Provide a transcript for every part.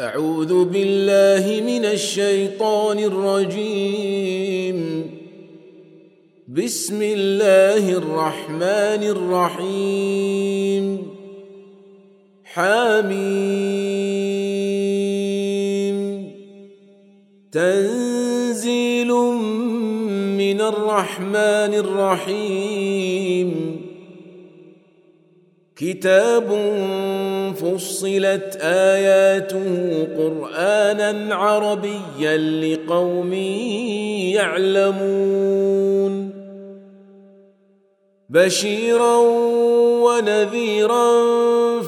أعوذ بالله من الشيطان الرجيم. بسم الله الرحمن الرحيم. حميم. تنزيل من الرحمن الرحيم. كتاب فصلت آياته قرآنا عربيا لقوم يعلمون. بشيرا ونذيرا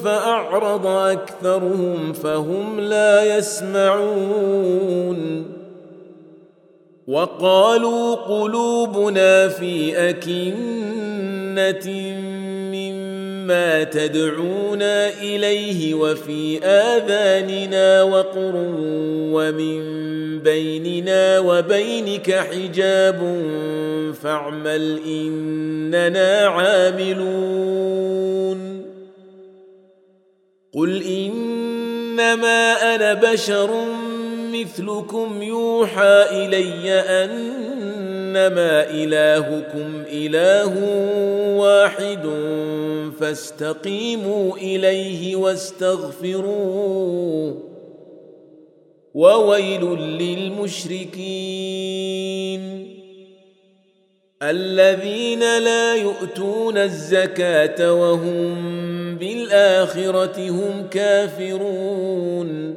فأعرض أكثرهم فهم لا يسمعون. وقالوا قلوبنا في أكنة ما تدعونا إليه وفي آذاننا وقر ومن بيننا وبينك حجاب فاعمل إننا عاملون. قل إنما أنا بشر مثلكم يوحى إلي انما إلهكم إله واحد فاستقيموا إليه واستغفروه وويل للمشركين الذين لا يؤتون الزكاة وهم بالآخرة هم كافرون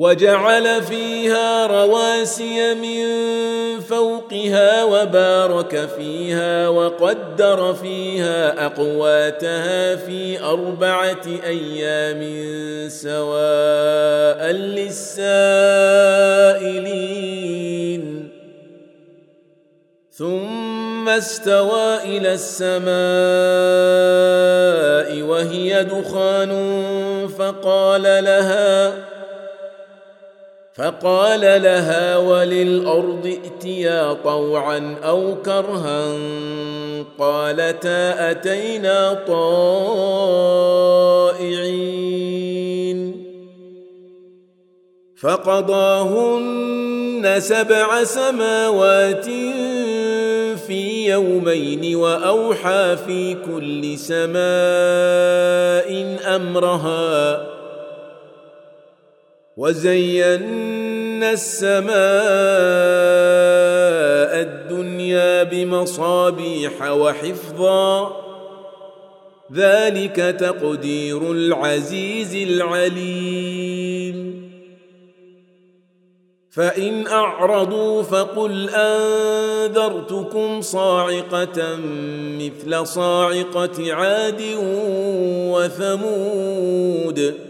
وجعل فيها رواسي من فوقها وبارك فيها وقدر فيها أقواتها في أربعة أيام سواء للسائلين. ثم استوى إلى السماء وهي دخان فقال لها فقال لها وللأرض ائتيا طوعا أو كرها قالتا أتينا طائعين. فقضاهن سبع سماوات في يومين وأوحى في كل سماء أمرها وزينا السماء الدنيا بمصابيح وحفظا. ذلك تقدير العزيز العليم. فإن أعرضوا فقل أنذرتكم صاعقة مثل صاعقة عاد وثمود.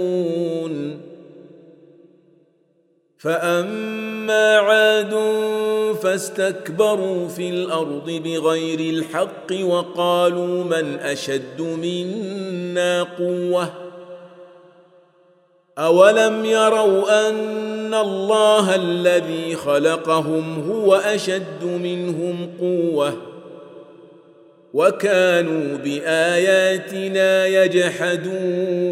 فاما عاد فاستكبروا في الأرض بغير الحق وقالوا من اشد منا قوه اولم يروا ان الله الذي خلقهم هو اشد منهم قوه وكانوا باياتنا يجحدون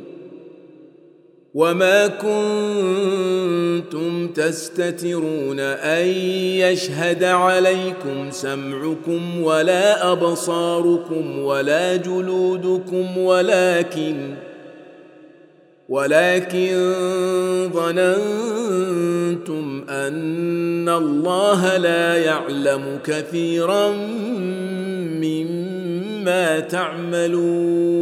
وما كنتم تستترون ان يشهد عليكم سمعكم ولا ابصاركم ولا جلودكم ولكن ولكن ظننتم ان الله لا يعلم كثيرا مما تعملون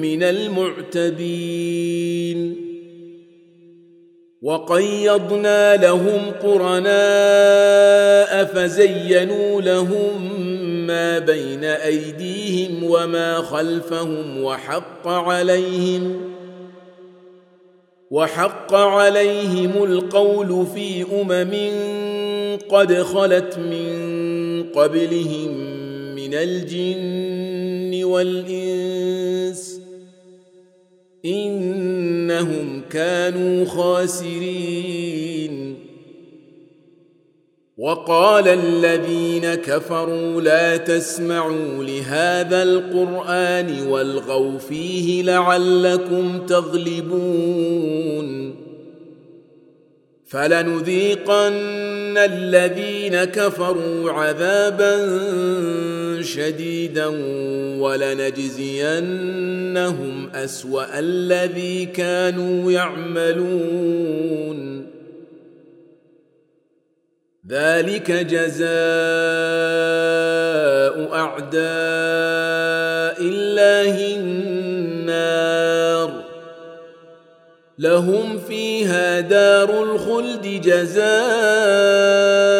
من المعتبين وقيضنا لهم قرناء فزينوا لهم ما بين أيديهم وما خلفهم وحق عليهم وحق عليهم القول في أمم قد خلت من قبلهم من الجن والإنس إنهم كانوا خاسرين. وقال الذين كفروا لا تسمعوا لهذا القرآن والغوا فيه لعلكم تغلبون. فلنذيقن الذين كفروا عذابا شديدا ولنجزينهم أسوأ الذي كانوا يعملون. ذلك جزاء أعداء الله النار. لهم فيها دار الخلد جزاء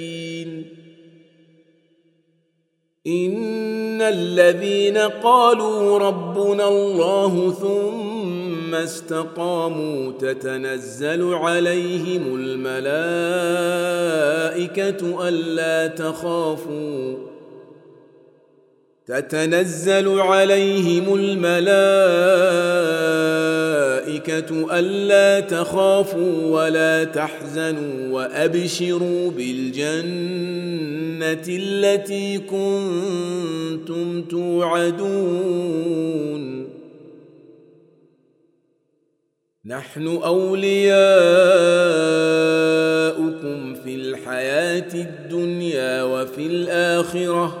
ان الذين قالوا ربنا الله ثم استقاموا تتنزل عليهم الملائكه الا تخافوا تتنزل عليهم الملائكه ألا تخافوا ولا تحزنوا وأبشروا بالجنة التي كنتم توعدون. نحن أولياؤكم في الحياة الدنيا وفي الآخرة.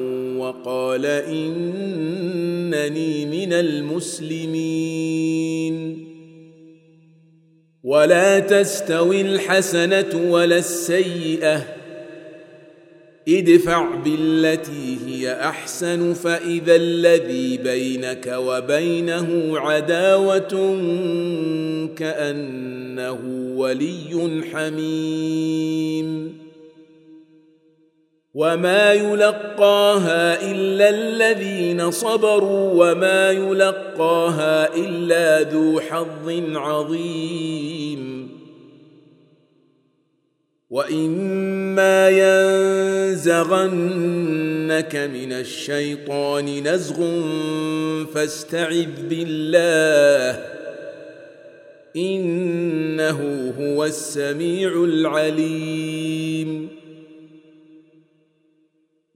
وقال إنني من المسلمين. ولا تستوي الحسنة ولا السيئة. ادفع بالتي هي أحسن فإذا الذي بينك وبينه عداوة كأنه ولي حميم. وما يلقاها الا الذين صبروا وما يلقاها الا ذو حظ عظيم واما ينزغنك من الشيطان نزغ فاستعذ بالله انه هو السميع العليم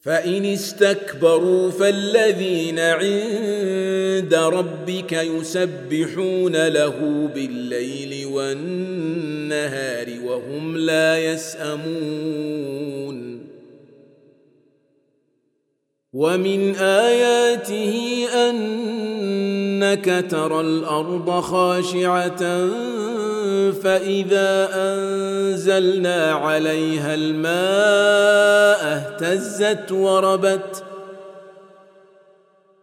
فإن استكبروا فالذين عند ربك يسبحون له بالليل والنهار وهم لا يسأمون. ومن آياته أنك ترى الأرض خاشعة فإذا أنزلنا عليها الماء اهتزت وربت.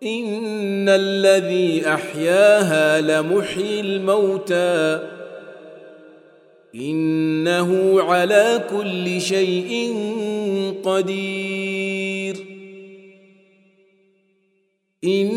إن الذي أحياها لمحيي الموتى. إنه على كل شيء قدير. إن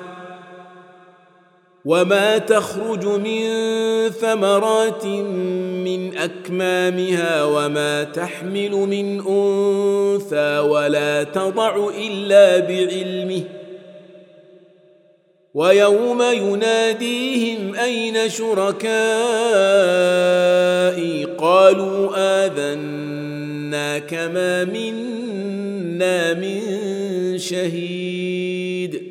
وما تخرج من ثمرات من اكمامها وما تحمل من انثى ولا تضع الا بعلمه ويوم يناديهم اين شركائي قالوا اذنا كما منا من شهيد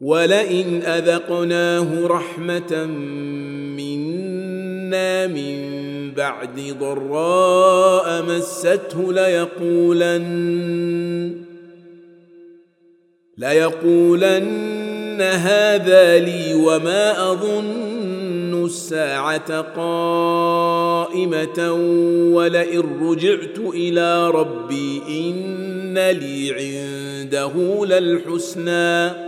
ولئن أذقناه رحمة منا من بعد ضراء مسته ليقولن ليقولن هذا لي وما أظن الساعة قائمة ولئن رجعت إلى ربي إن لي عنده للحسنى